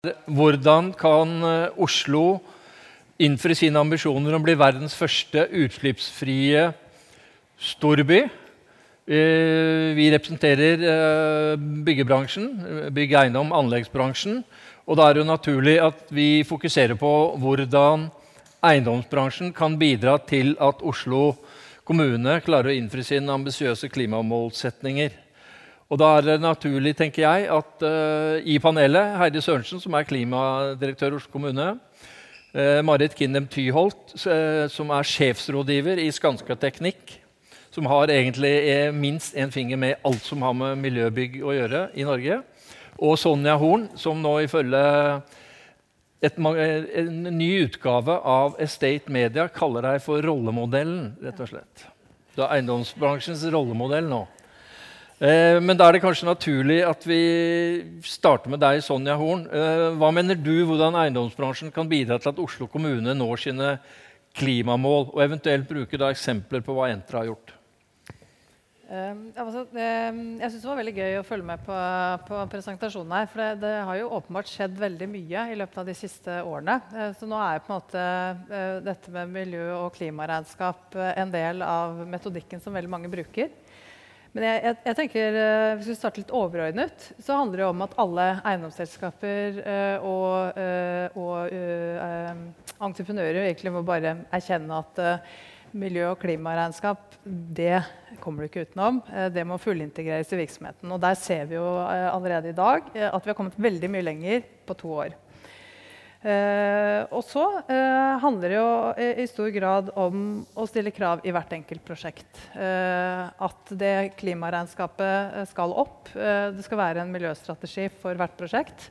hvordan kan eh, Oslo innfri sine ambisjoner om å bli verdens første utslippsfrie storby. Eh, vi representerer eh, byggebransjen, bygg, eiendom, anleggsbransjen. Og da er det jo naturlig at vi fokuserer på hvordan eiendomsbransjen kan bidra til at Oslo kommune klarer å innfri sine ambisiøse klimamålsetninger. Og da er det naturlig, tenker jeg, at uh, i panelet Heidi Sørensen, som er klimadirektør i Oslo kommune, uh, Marit Kindem Tyholt, uh, som er sjefsrådgiver i Skanska Teknikk, som har egentlig minst én finger med alt som har med miljøbygg å gjøre i Norge, og Sonja Horn, som nå ifølge et, en ny utgave av Estate Media kaller deg for rollemodellen, rett og slett. Du er eiendomsbransjens rollemodell nå. Eh, men da er det kanskje naturlig at vi starter med deg, Sonja Horn. Eh, hva mener du hvordan eiendomsbransjen kan bidra til at Oslo kommune når sine klimamål, og eventuelt bruke da eksempler på hva Entra har gjort? Um, altså, jeg syns det var veldig gøy å følge med på, på presentasjonen her. For det, det, har jo åpenbart skjedd veldig mye i løpet av de siste årene. Så nå er på en måte dette med miljø- og klimaregnskap en del av metodikken som veldig mange bruker. Men jeg, jeg, jeg, tenker, uh, hvis vi starter litt overordnet, så handler det om at alle eiendomsselskaper uh, og, uh, og entreprenører egentlig må bare erkjenne at miljø- og klimaregnskap det kommer du ikke utenom. det må fullintegreres i virksomheten. Og der ser vi jo allerede i dag at vi har kommet veldig mye lenger på to år. Eh, og så eh, handler det jo i, i, stor grad om å stille krav i hvert enkelt prosjekt. Eh, at det klimaregnskapet eh, skal opp. Eh, det skal være en miljøstrategi for hvert prosjekt.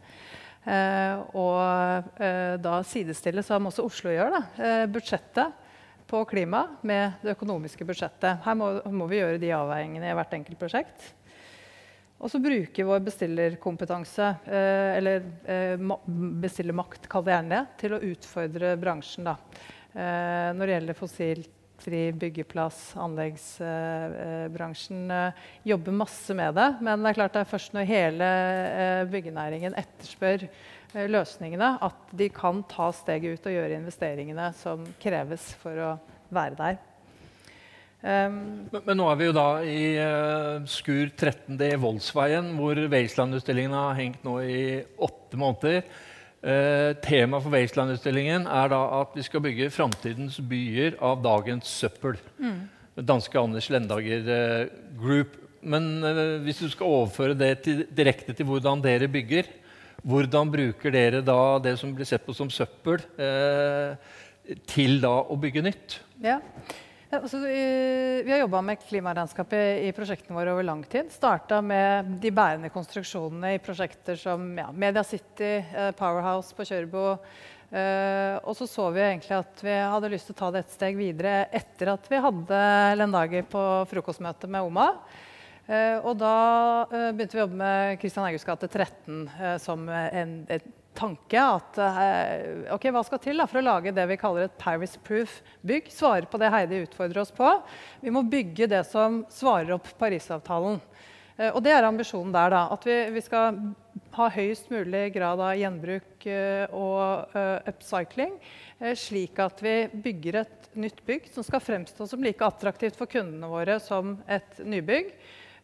Eh, og da sidestilles, som også Oslo gjør, da, budsjettet på klima med det økonomiske budsjettet. Her må, må vi gjøre de avveiningene i hvert enkelt prosjekt. Og så bruke vår bestillerkompetanse, eh, eller eh, bestillermakt, kall det gjerne det, til å utfordre bransjen. Da. Eh, når det gjelder fossilfri byggeplass, anleggsbransjen jobber masse med det. Men det er klart det er først når hele byggenæringen etterspør løsningene, at de kan ta steget ut og gjøre investeringene som kreves for å være der. Um, men, men, nå er vi jo da i uh, Skur 13D Voldsveien, hvor Wasteland-utstillingen har hengt nå i åtte måneder. Uh, Temaet for Wasteland-utstillingen er da at vi skal bygge framtidens byer av dagens søppel. Mm. Danske Anders Lendager uh, Group. Men hvis du skal overføre det til, direkte til hvordan dere bygger, hvordan bruker dere da det som blir sett på som søppel, til da å bygge nytt? Ja. Altså, vi har jobba med klimaregnskapet i prosjektene våre over lang tid. Starta med de bærende konstruksjonene i prosjekter som ja, Media City, eh, Powerhouse på Kjørbo. Eh, og så så vi egentlig at vi hadde lyst til å ta det et steg videre etter at vi hadde Lendager på frokostmøte med Oma. Eh, og da eh, begynte vi å jobbe med Kristian Augusts gate 13 eh, som en, en tanke at eh, ok, hva skal til da, for å lage det vi kaller et Paris-proof bygg? Svare på det Heidi utfordrer oss på. Vi må bygge det som svarer opp Parisavtalen. Eh, og det er ambisjonen der. da, At vi, vi skal ha høyest mulig grad av gjenbruk eh, og upcycling. Slik at vi bygger et nytt bygg som skal fremstå som like attraktivt for kundene våre som et nybygg.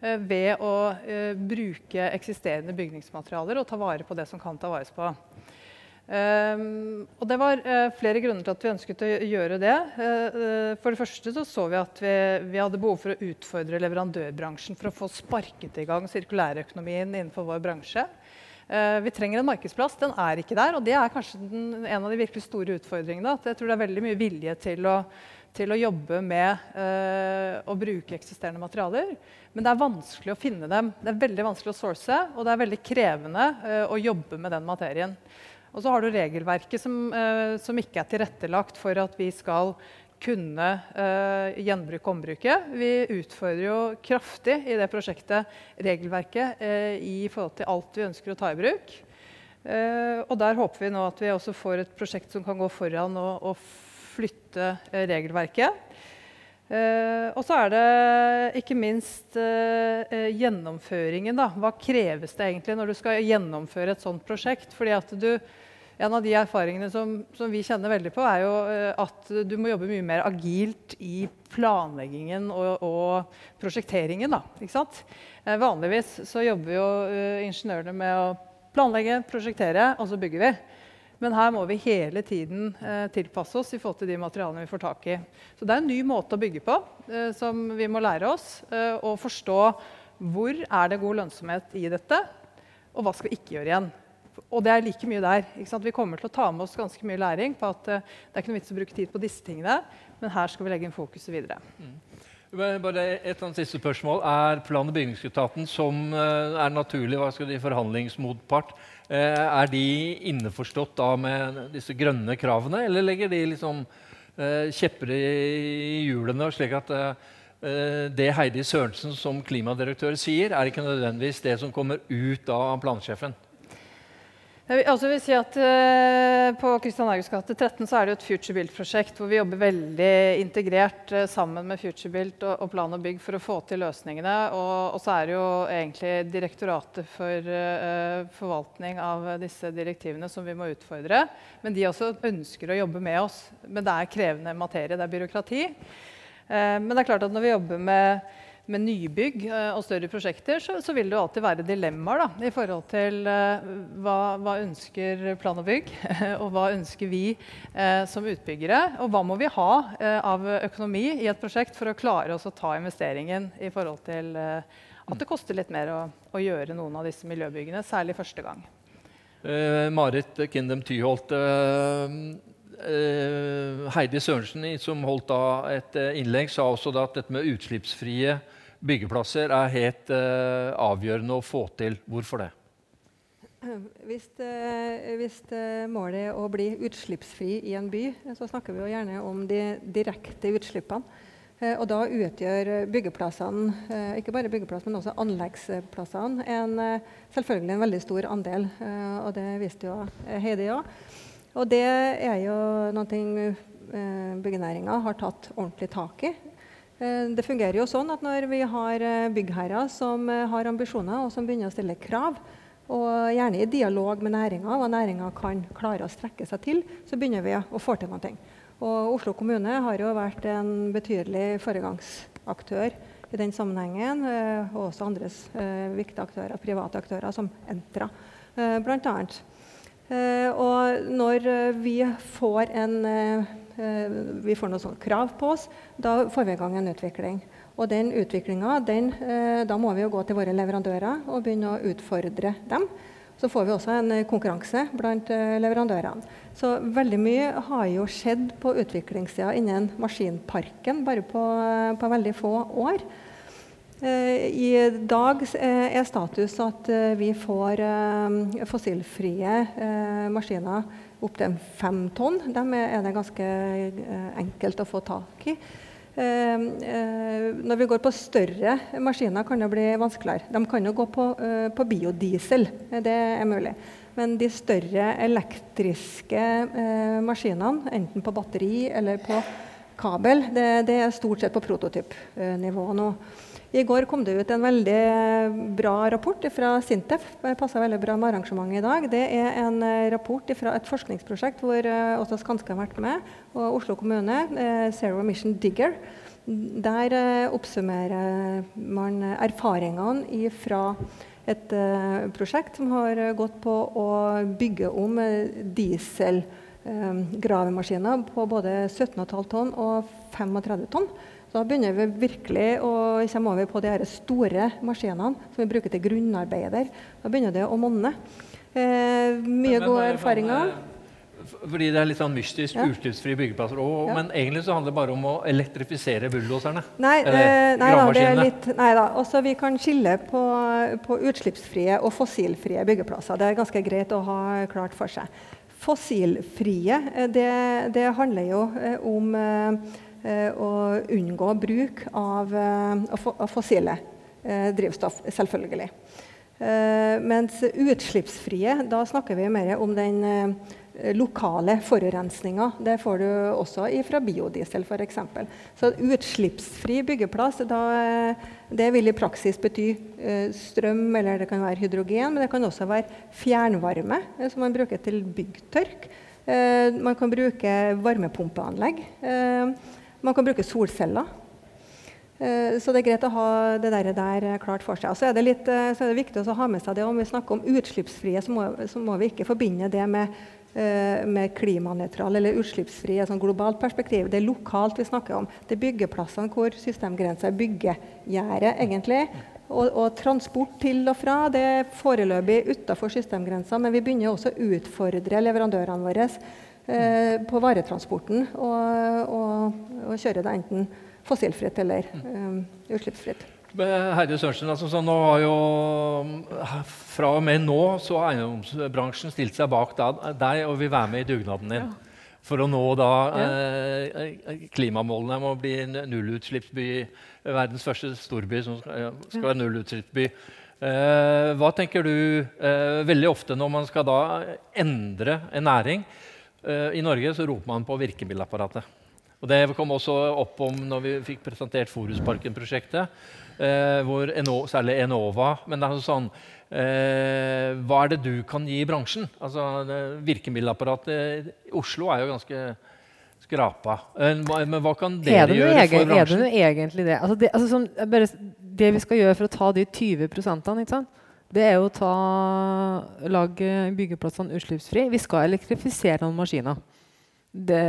Eh, ved å eh, bruke eksisterende bygningsmaterialer og ta vare på det som kan ta vares på. Um, og det var uh, flere grunner til at vi ønsket å gjøre det. Uh, for det første så, så vi at vi, vi, hadde behov for å utfordre leverandørbransjen for å få sparket i gang sirkulærøkonomien innenfor vår bransje. Uh, vi trenger en markedsplass. Den er ikke der. Og det er kanskje den, en av de virkelig store utfordringene. At jeg tror det er veldig mye vilje til å til å jobbe med eh, å bruke eksisterende materialer. Men det er vanskelig å finne dem. Det er veldig vanskelig å source, og det er veldig krevende eh, å jobbe med den materien. Og så har du regelverket som, eh, som, ikke er tilrettelagt for at vi skal kunne gjenbruke og ombruke. Vi utfordrer jo kraftig i det prosjektet regelverket i forhold til alt vi ønsker å ta i bruk. og der håper vi nå at vi også får et prosjekt som kan gå foran og, og flytte eh, regelverket. Uh, og så er det ikke minst uh, gjennomføringen. Da. Hva kreves det egentlig når du skal gjennomføre et sånt prosjekt? Fordi at du, en av de erfaringene som, som, vi kjenner veldig på, er jo at du må jobbe mye mer agilt i planleggingen og, og prosjekteringen. Da, vanligvis så jobber jo ingeniørene med å planlegge, prosjektere, og så bygger vi. Men her må vi hele tiden eh, tilpasse oss i forhold til de materialene vi får tak i. Så det er en ny måte å bygge på eh, som vi må lære oss. Eh, og forstå hvor er det god lønnsomhet i dette, og hva skal vi ikke gjøre igjen. Og det er like mye der. Vi kommer til å ta med oss ganske mye læring på at eh, det er ikke noe vits å bruke tid på disse tingene, men her skal vi legge inn fokuset videre. Mm. Bare et siste spørsmål. Er plan- og bygningsetaten, som eh, er naturlig hva skal de, forhandlingsmotpart, Eh, er de innforstått da med disse grønne kravene, eller legger de liksom eh, kjepper i hjulene, slik at det Heidi Sørensen som klimadirektør sier, er ikke nødvendigvis det som kommer ut av plansjefen? Jeg vil, altså vil si at uh, På Kristian Augusts gate 13 så er det et FutureBuilt-prosjekt hvor vi jobber veldig integrert uh, sammen med FutureBuilt og, og, Plan og bygg for å få til løsningene. Og, og så er det jo egentlig Direktoratet for uh, forvaltning av disse direktivene som vi må utfordre. Men de også ønsker å jobbe med oss. Men det er krevende materie, det er byråkrati. men det er klart at når vi jobber med med nybygg eh, og større prosjekter, så, så, vil det alltid være dilemmaer da, i forhold til uh, hva, hva, ønsker plan og bygg, og hva ønsker vi uh, som utbyggere? Og hva må vi ha uh, av økonomi i et prosjekt for å klare oss å ta investeringen i forhold til at det koster litt mer å, å, gjøre noen av disse miljøbyggene, særlig første gang. Marit Kindem Tyholt. Heidi Sørensen, som holdt da et innlegg, sa også da at dette med utslippsfrie byggeplasser er helt uh, avgjørende å få til. Hvorfor det? Hvis, uh, hvis uh, målet er å bli utslippsfri i en by, så snakker vi jo gjerne om de direkte utslippene. og da utgjør byggeplassene, ikke bare byggeplass, men også anleggsplassene, en, selvfølgelig en veldig stor andel. og det viste jo Heidi òg. Og det er jo noe byggenæringa har tatt ordentlig tak i. Eh, det fungerer jo sånn at når vi har eh, byggherrer som eh, har ambisjoner og som begynner å stille krav, og gjerne i dialog med næringa, hva næringa kan klare å strekke seg til, så begynner vi å få til noe. Og Oslo kommune har jo vært en betydelig foregangsaktør i den sammenhengen. Og også andres viktige aktører, private aktører som Entra, bl.a. Og når vi får en vi får noen sånne krav på oss, da får vi i gang en utvikling. Og den utviklinga, eh, da må vi jo gå til våre leverandører og begynne å utfordre dem. Så får vi også en konkurranse blant eh, leverandørene. Så veldig mye har jo skjedd på utviklingssida innen maskinparken bare på, på veldig få år. I dag er status at vi får fossilfrie maskiner opptil fem tonn. Dem er det ganske eh, enkelt å få tak i. Eh, eh, når vi går på større maskiner, kan det bli vanskeligere. De kan jo gå på, på biodiesel. Det er mulig. Men de større elektriske maskinene, enten på batteri eller på kabel, det, det er stort sett på prototypnivå nå. I går kom det ut en veldig bra rapport fra Sintef. Det passer veldig bra med arrangementet i dag. Det er en eh, rapport fra et forskningsprosjekt hvor eh, også Skanske har vært med, og Oslo kommune, eh, Zero Emission Digger. Der oppsummerer man erfaringene fra et prosjekt som har gått på å bygge om dieselgravemaskiner på både 17,5 tonn og 35 tonn. Da begynner vi virkelig å komme over på de store maskinene som vi bruker til grunnarbeider. Da begynner det å monne. Eh, mye men, gode men, erfaringer. Men, fordi det er litt sånn mystisk, ja. utslippsfrie byggeplasser. Og, ja. Men egentlig så handler det bare om å elektrifisere bulldoserne? Nei, eh, nei da, det er litt, nei da. Også vi kan skille på, på utslippsfrie og fossilfrie byggeplasser. Det er ganske greit å ha klart for seg. Fossilfrie, eh, det, det handler jo eh, om eh, Eh, å unngå bruk av, eh, av fossile eh, drivstoff, selvfølgelig. mens utslippsfrie, da snakker vi mer om den lokale forurensninga. Det får du også fra biodiesel f.eks. Så utslippsfri byggeplass da, det vil i praksis bety strøm, eller det kan være hydrogen, men det kan også være fjernvarme, som man bruker til byggtørk. man kan bruke varmepumpeanlegg. Man kan bruke solceller. Eh, så det er greit å ha det der, der klart for seg. Og så er, litt, eh, så er det viktig å ha med seg det om vi snakker om utslippsfrie, så må, så må vi ikke forbinde det med, eh, med klimanøytral eller utslippsfri i et sånn globalt perspektiv. Det er lokalt vi snakker om. Det er byggeplassene hvor systemgrensa er byggegjerdet, egentlig. Og, og, transport til og fra det er foreløpig utafor systemgrensa, men vi begynner også å utfordre leverandørene våre på varetransporten og, og, og kjøre det enten fossilfritt eller um, utslippsfritt. Herre Sørensen, altså, så nå har jo Fra og med nå så har eiendomsbransjen stilt seg bak deg og vil være med i dugnaden din. Ja. For å nå da eh, klimamålene om å bli nullutslippsby, verdens første storby som skal, skal være nullutslippsby. Eh, hva tenker du eh, veldig ofte når man skal da endre en næring? Eh, I Norge så roper man på virkemiddelapparatet. Og Det kom også opp om når vi fikk presentert Forusparken-prosjektet. Eh, hvor Eno, særlig Enova Men det er sånn eh, Hva er det du kan gi bransjen? Altså, Virkemiddelapparatet i Oslo er jo ganske skrapa. Eh, men hva kan dere gjøre egen, for bransjen? Er det noe egentlig det? Altså det, altså sånn, bare, det, vi skal gjøre for å ta de 20 prosentene, det er å ta, lage byggeplassene utslippsfri. Vi skal elektrifisere noen maskiner det,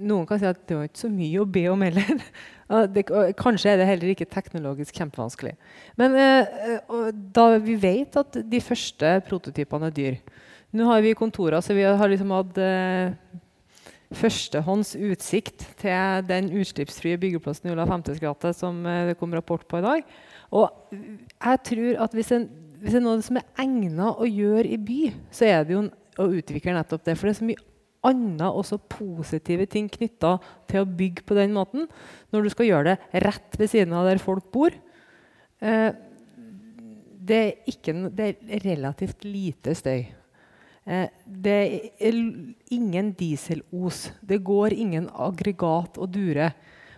noen kan si at det var ikke så mye å be om heller. Det, kanskje er det heller ikke teknologisk kjempevanskelig. Men eh, da vi vet at de første prototypene er dyr Nå har vi kontorer, så vi har liksom hatt eh, førstehånds utsikt til den utslippsfrie byggeplassen i Ola 50 gate som eh, det kom rapport på i dag. Og jeg tror at hvis, en, hvis det er noe som er egnet å gjøre i by, så er det jo å utvikle nettopp det. For det er så mye andre også positive ting knytta til å bygge på den måten. Når du skal gjøre det rett ved siden av der folk bor. Eh, det, er ikke, det, er relativt lite støy. Eh, det er ingen dieselos. Det går ingen aggregat og dure.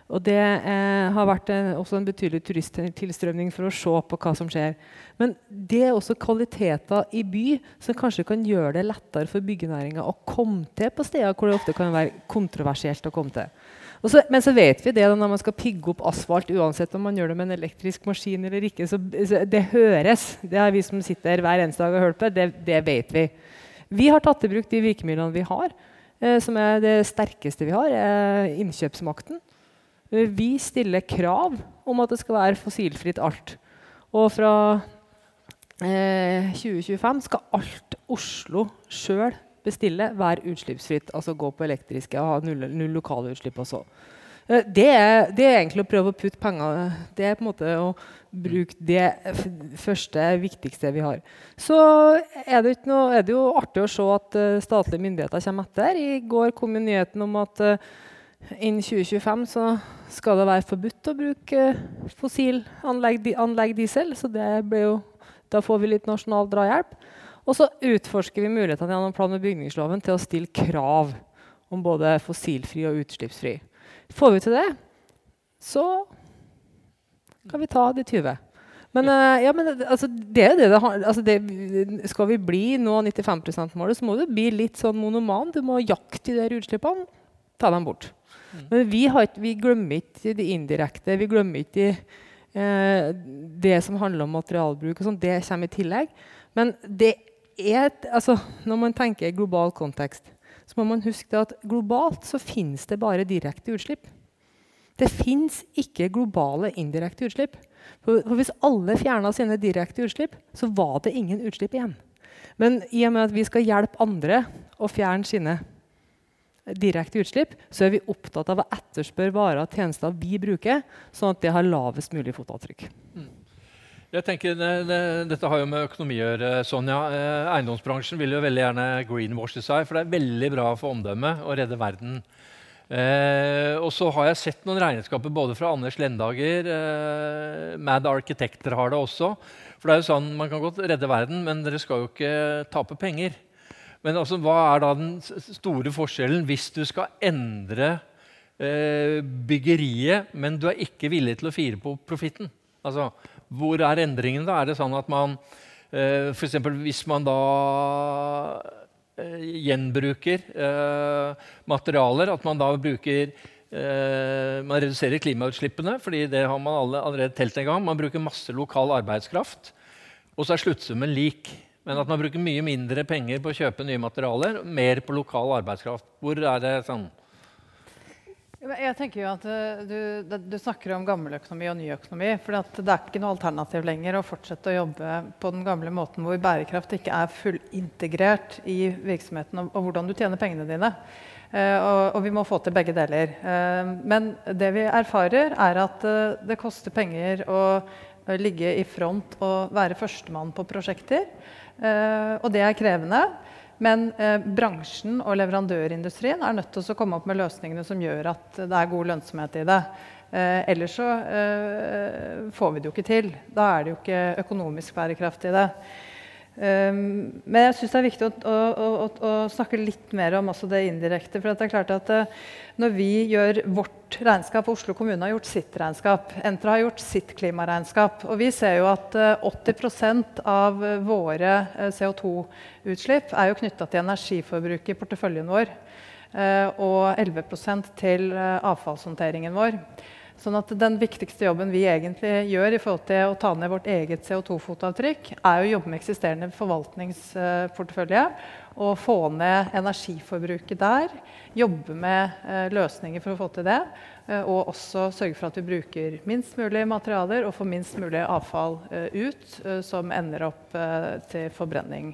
Og det eh, har vært en, også en betydelig turisttilstrømning for å se på hva som skjer. Men det er også kvaliteter i by som kanskje kan gjøre det lettere for byggenæringa å komme til på steder hvor det ofte kan være kontroversielt å komme til. Så, men så vet vi det når man skal pigge opp asfalt, uansett om man gjør det med en elektrisk maskin eller ikke. Så, så det høres. Det har vi som sitter hver eneste dag og hører på. Det, det vet vi. Vi har tatt i bruk de virkemidlene vi har, eh, som er det sterkeste vi har. Eh, innkjøpsmakten. Vi stiller krav om at det skal være fossilfritt alt. Og fra eh, 2025 skal alt Oslo sjøl bestille, være utslippsfritt. Altså gå på elektriske og ha null, null lokale utslipp også. Eh, det, er, det, er, egentlig å prøve å putte penger Det er på en måte å bruke det første, viktigste vi har. Så er det, noe, er det jo artig å se at uh, statlige myndigheter kommer etter. I går kom nyheten om at uh, Innen 2025 så skal det være forbudt å bruke fossilanlegg anlegg diesel. Så jo, da får vi litt nasjonal drahjelp. Og så utforsker vi mulighetene gjennom plan- og bygningsloven til å stille krav om både fossilfri og utslippsfri. Får vi til det, så kan vi ta de 20. Men, uh, ja, men altså, det er det det har altså, Skal vi bli nå 95 %-målet, så må du bli litt sånn monoman. Du må jakte de der utslippene. Ta dem bort. Men vi, har, vi, glemmer ikke det indirekte. Vi glemmer ikke eh, det som handler om materialbruk. sånt, Det kommer i tillegg. Men det er, altså, når man tenker global kontekst, så må man huske at globalt så finnes det bare direkte utslipp. Det fins ikke globale indirekte utslipp. For, for Hvis alle fjerna sine direkte utslipp, så var det ingen utslipp igjen. Men i og med at vi skal hjelpe andre å fjerne sine direkte utslipp, så er vi opptatt av å etterspørre varer og tjenester vi bruker, sånn at det har lavest mulig fotavtrykk. Mm. Jeg tenker, det, det, Dette har jo med økonomi å gjøre. Sonja. Eh, eiendomsbransjen vil jo veldig gjerne greenwashe seg, for det er veldig bra for omdømmet å redde verden. Eh, og så har jeg sett noen regnskaper både fra Anders Lendager eh, Mad Arkitekter har det også. For det er jo sånn, Man kan godt redde verden, men dere skal jo ikke tape penger. Men altså, hva er da den store forskjellen hvis du skal endre eh, byggeriet, men du er ikke villig til å fire på profitten? Altså, hvor er endringen da? Er det sånn at man eh, F.eks. hvis man da eh, gjenbruker eh, materialer, at man da bruker eh, man reduserer klimautslippene, fordi det har man alle, allerede telt en gang. Man bruker masse lokal arbeidskraft. Og så er sluttsummen lik. Men at man bruker mye mindre penger på å kjøpe nye materialer, mer på lokal arbeidskraft. Hvor er det sånn? Jeg tenker jo at uh, du, du, snakker om gammeløkonomi og ny økonomi. For det er ikke noe alternativ lenger å fortsette å jobbe på den gamle måten hvor bærekraft ikke er fullintegrert i virksomheten og, og hvordan du tjener pengene dine. Uh, og, og, vi må få til begge deler. Uh, men det vi erfarer, er at det koster penger å ligge i front og være førstemann på prosjekter. Eh, og det er krevende. Men eh, bransjen og leverandørindustrien er nødt til å komme opp med løsningene som gjør at det er god lønnsomhet i det. Eh, ellers så får vi det jo ikke til. Da er det jo ikke økonomisk bærekraft i det. Um, men jeg syns det er viktig å, å, å, å, snakke litt mer om det indirekte. For det er klart at uh, når vi gjør vårt regnskap, og Oslo kommune har gjort sitt regnskap, Entra har gjort sitt klimaregnskap, og vi ser jo at uh, 80 av våre eh, CO2-utslipp er jo knytta til energiforbruket i porteføljen vår. og 11% til avfallshåndteringen vår. Sånn at Den viktigste jobben vi egentlig gjør i forhold til å ta ned vårt eget CO2-fotavtrykk, er å jobbe med eksisterende forvaltningsportefølje og få ned energiforbruket der. Jobbe med eh, løsninger for å få til det. Eh, og også sørge for at vi bruker minst mulig materialer og får minst mulig avfall eh, ut som ender opp til forbrenning.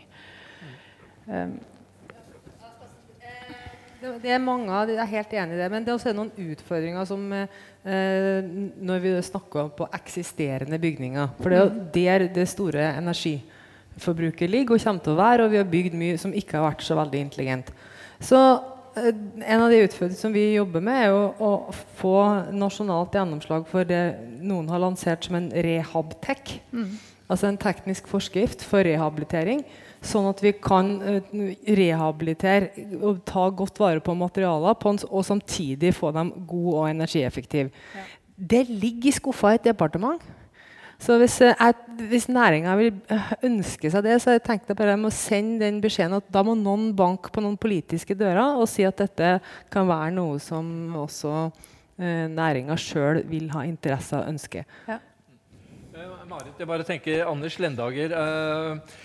Mm. Det er mange av Jeg er helt enig i det. Men det er også noen utfordringer som eh, når vi snakker på eksisterende bygninger. For det er jo der det store energiforbruket ligger og kommer til å være. Og vi har bygd mye som ikke har vært så veldig intelligent. Så eh, en av de utfordringene som vi jobber med, er jo å få nasjonalt gjennomslag for det noen har lansert som en rehab-tech. Mm. Altså en teknisk forskrift for rehabilitering Sånn at vi kan uh, rehabilitere og ta godt vare på materialer på en, og samtidig få dem gode og energieffektive. Ja. Det ligger i skuffa i et departement. Så hvis, uh, hvis næringa vil uh, ønske seg det, så jeg tenkte jeg må sende den beskjeden at da må noen banke på noen politiske dører og si at dette kan være noe som også eh, næringa sjøl vil ha interesse av og ønske. Ja. Marit, jeg bare tenker Anders Lendager. Uh,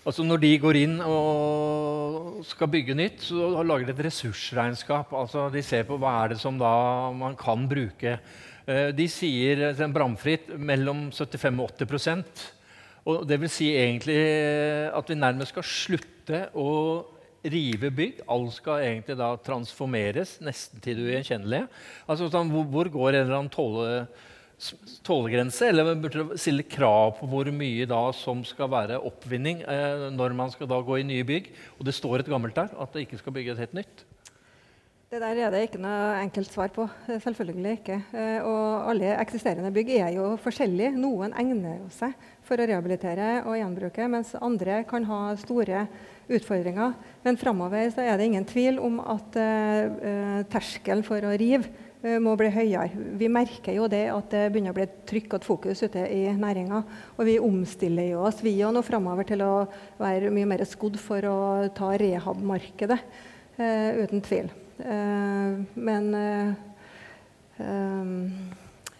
Altså Når de går inn og skal bygge nytt, så lager de et ressursregnskap. Altså De ser på hva er det som da man kan bruke. Eh, de sier eh, bramfritt mellom 75 og 80 prosent. og Det vil si egentlig at vi nærmest skal slutte å rive bygg. Alt skal egentlig da transformeres nesten til det ugjenkjennelige. Altså, sånn, hvor går en eller annen tåle tålegrense, eller burde du stille krav på hvor mye da som skal være oppvinning eh, når man skal da gå i nye bygg? Og det står et gammelt der, at det ikke skal bygge et helt nytt? Det der er det ikke noe enkelt svar på. Selvfølgelig ikke. Eh, og alle eksisterende bygg er jo forskjellige. Noen egner seg for å rehabilitere og gjenbruke, mens andre kan ha store utfordringer. Men framover er det ingen tvil om at eh, terskelen for å rive Eh, må bli høyere. Vi merker jo det at det begynner å bli et trykk og fokus ute i næringa. Og vi omstiller jo oss vi nå framover til å være mye mer skodd for å ta rehab-markedet. Uh, uten tvil. Uh, men uh,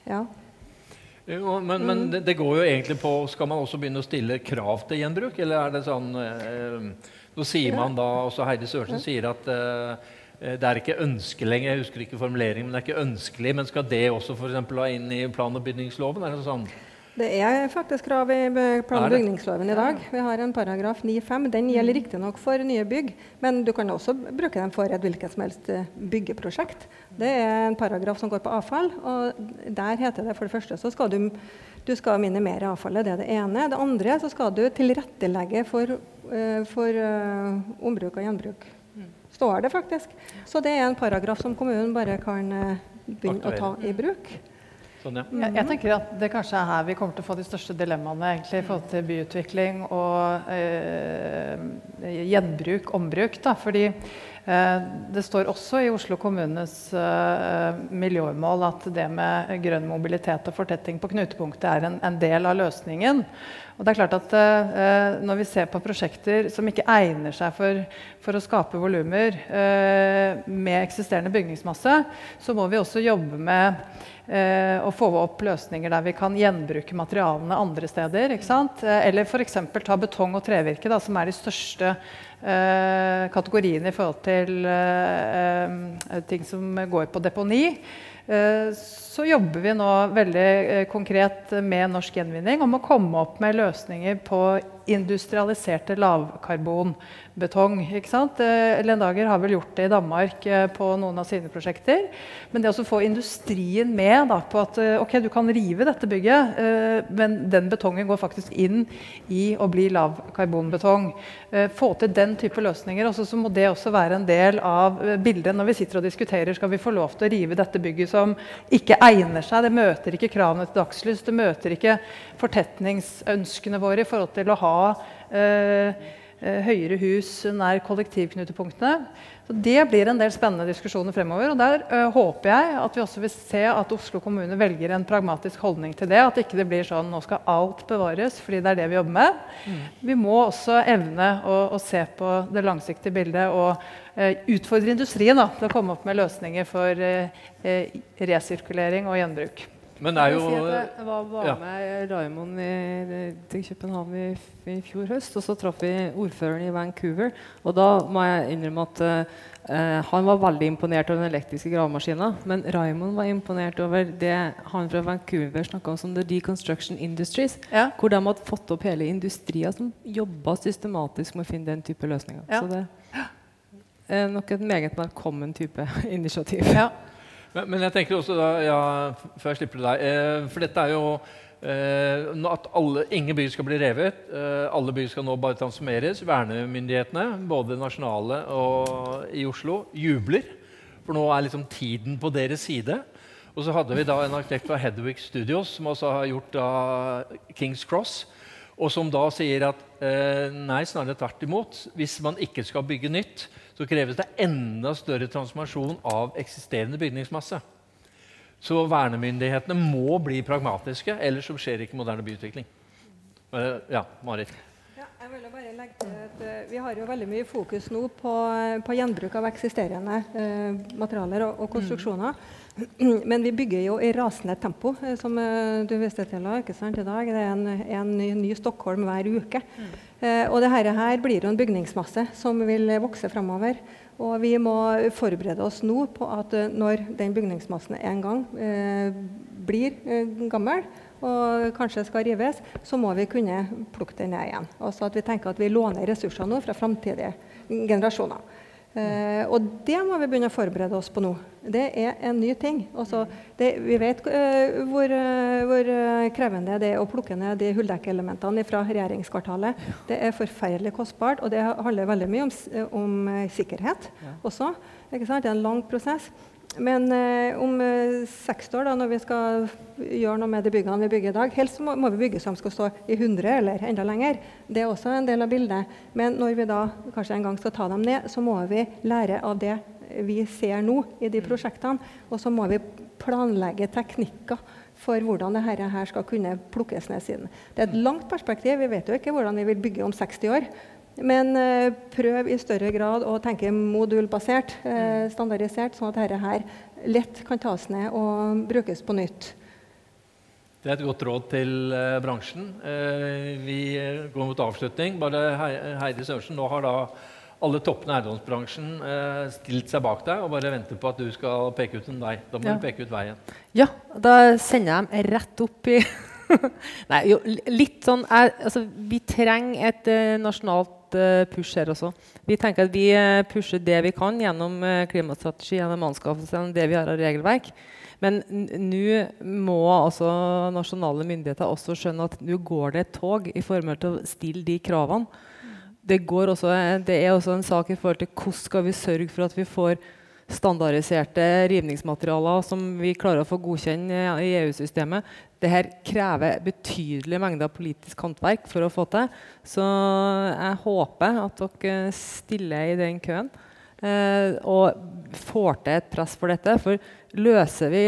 ja. Jo, men, men det, det, går jo egentlig på Skal man også begynne å stille krav til gjenbruk, eller er det sånn Nå sier man da, også Heidi Sørensen sier at Eh, det er ikke ønskelig lenger, jeg husker ikke formuleringen, men det er ikke ønskelig, men skal det også for ha inn i plan- og bygningsloven? Er det sånn? Det er faktisk krav i plan- og bygningsloven i dag. Vi har en paragraf 9-5. Den gjelder riktignok for nye bygg, men du kan også bruke den for et hvilket som helst eh, byggeprosjekt. Det er en paragraf som går på avfall, og der heter det for det første så skal du, du skal minimere avfallet. Det er det ene. Det andre så skal du tilrettelegge for, uh, for uh, ombruk og gjenbruk står det faktisk. Så det er en paragraf som kommunen bare kan begynne å ta i bruk. Sånn, ja. Jeg, jeg tenker at Det kanskje er her vi kommer til å få de største dilemmaene egentlig, i forhold til byutvikling og eh, gjenbruk, ombruk. Da. Fordi eh, det står også i Oslo kommunes eh, miljømål at det med grønn mobilitet og fortetting på knutepunktet er en, en del av løsningen. Og det er klart at eh, Når vi ser på prosjekter som ikke egner seg for, for å skape volumer eh, med eksisterende bygningsmasse, så må vi også jobbe med eh, å få opp løsninger der vi kan gjenbruke materialene andre steder. ikke sant? Eh, eller f.eks. ta betong og trevirke, da, som er de største eh, kategoriene i forhold til eh, ting som går på deponi. Eh, så jobber vi nå veldig eh, konkret med Norsk Gjenvinning om å komme opp med løsninger på industrialiserte lavkarbonbetong. ikke sant? Eh, Lendager har vel gjort det i Danmark eh, på noen av sine prosjekter. Men det å få industrien med da, på at eh, ok, du kan rive dette bygget, men den betongen går faktisk inn i å bli lavkarbonbetong. Få til den type løsninger. Også, så må det også være en del av bildet når vi sitter og diskuterer skal vi få lov til å rive dette bygget som ikke egner seg. Det møter ikke kravene til dagslys. Det møter ikke fortetningsønskene våre i forhold til å ha eh, høyere hus nær kollektivknutepunktene. Så Det blir en del spennende diskusjoner fremover. og Der eh, håper jeg at vi også vil se at Oslo kommune velger en pragmatisk holdning til det. At ikke det blir sånn nå skal alt bevares, fordi det er det vi jobber med. Vi må også evne å, å se på det langsiktige bildet og eh, utfordre industrien da, til å komme opp med løsninger for eh, eh, resirkulering og gjenbruk. Men det er jo Jeg si jeg var, var ja. med Raymond i, til København i, i fjor høst, og så traff vi ordføreren i Vancouver. Og da må jeg innrømme at uh, han var veldig imponert over den elektriske gravemaskina. Men Raymond var imponert over det han fra Vancouver snakka om som The Deconstruction Industries. Ja. Hvor de hadde fått opp hele industrier som jobba systematisk med å finne den type løsninger. Ja. Så det er nok et meget velkommen type initiativ. Ja. Men, men jeg tenker også da, ja, før jeg slipper deg eh, For dette er jo eh, at alle, ingen byer skal bli revet. Eh, alle byer skal nå bare transformeres. Vernemyndighetene, både nasjonale og i Oslo, jubler. For nå er liksom tiden på deres side. Og så hadde vi da en arkitekt fra Hedwig Studios, som også har gjort da Kings Cross. Og som da sier at eh, nei, snarere tvert imot. Hvis man ikke skal bygge nytt, så kreves det enda større transformasjon av eksisterende bygningsmasse. Så vernemyndighetene må bli pragmatiske, ellers så skjer ikke moderne byutvikling. Eh, ja, Marit. Jeg vil jo bare legge til at eh, Vi har jo veldig mye fokus nå på, på gjenbruk av eksisterende eh, materialer og, og konstruksjoner. Men vi bygger jo i rasende tempo, eh, som eh, du viste til ikke sant, i dag. Det er en, en ny, ny Stockholm hver uke. Eh, og det her, her blir jo en bygningsmasse som vil vokse fremover. Og vi må forberede oss nå på at eh, når den bygningsmassen en gang eh, blir eh, gammel, og kanskje skal rives, så må vi kunne plukke den ned igjen. Altså at vi tenker at vi låner ressurser nå fra framtidige generasjoner. Eh, og det må vi begynne å forberede oss på nå. Det er en ny ting. Også, det, vi vet uh, hvor, uh, hvor eh, krevende det er å plukke ned de hulldekkeelementene fra regjeringskvartalet. Det er forferdelig kostbart, og det handler veldig mye om, om sikkerhet også. Det er en lang prosess. Men eh, om eh, 60 år, da, når vi skal gjøre noe med de byggene vi bygger i dag Helst må, må vi bygge som skal stå i 100 eller enda lenger. Det er også en del av bildet. Men når vi da kanskje en gang skal ta dem ned, så må vi lære av det vi ser nå i de prosjektene. Og så må vi planlegge teknikker for hvordan dette her skal kunne plukkes ned siden. Det er et langt perspektiv. Vi vet jo ikke hvordan vi vil bygge om 60 år. Men eh, prøv i større grad å tenke modulbasert, eh, standardisert, sånn at dette her lett kan tas ned og brukes på nytt. Det er et godt råd til eh, bransjen. Eh, vi går mot avslutning. Bare Heidi Sørensen, nå har da alle toppene i eiendomsbransjen stilt seg bak deg og bare venter på at du skal peke ut en vei. Da må Ja. du peke ut veien. Ja, da sender jeg dem rett opp i Nei, jo, litt sånn er, altså, Vi trenger et nasjonalt eh, push her også. Vi tenker at vi eh, pusher det vi kan gjennom uh, klimastrategi, gjennom anskaffelse, gjennom det vi har av regelverk. Men nå må altså nasjonale myndigheter også skjønne at nå går det et tog i forhold til å stille de kravene. Det, også, det er også en sak i forhold til hvordan skal vi sørge for at vi får standardiserte rivningsmaterialer som vi klarer å få godkjenne i EU-systemet. Dette krever betydelige mengder politisk håndverk for å få til. Så jeg håper at dere stiller i den køen eh, og får til et press for dette. For løser vi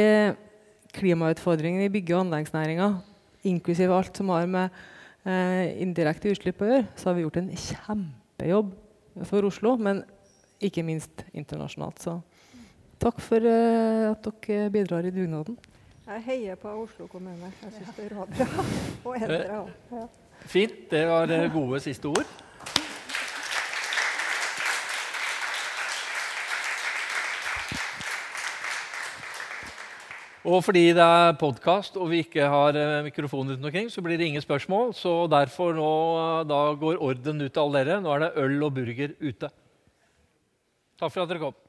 klimautfordringene i bygge- og anleggsnæringa, inklusiv alt som har med eh, indirekte utslipp å gjøre, så har vi gjort en kjempejobb for Oslo, men ikke minst internasjonalt. Så takk for uh, at dere bidrar i dugnaden. Jeg heier på Oslo kommune. Jeg syns det er bra. Og eldre òg. Ja. Fint. Det var eh, gode siste ord. Og fordi det er podkast og vi ikke har eh, mikrofon rundt omkring, så blir det ingen spørsmål. Så derfor nå, eh, da går orden ut til alle dere. Nå er det øl og burger ute. Takk for at dere kom.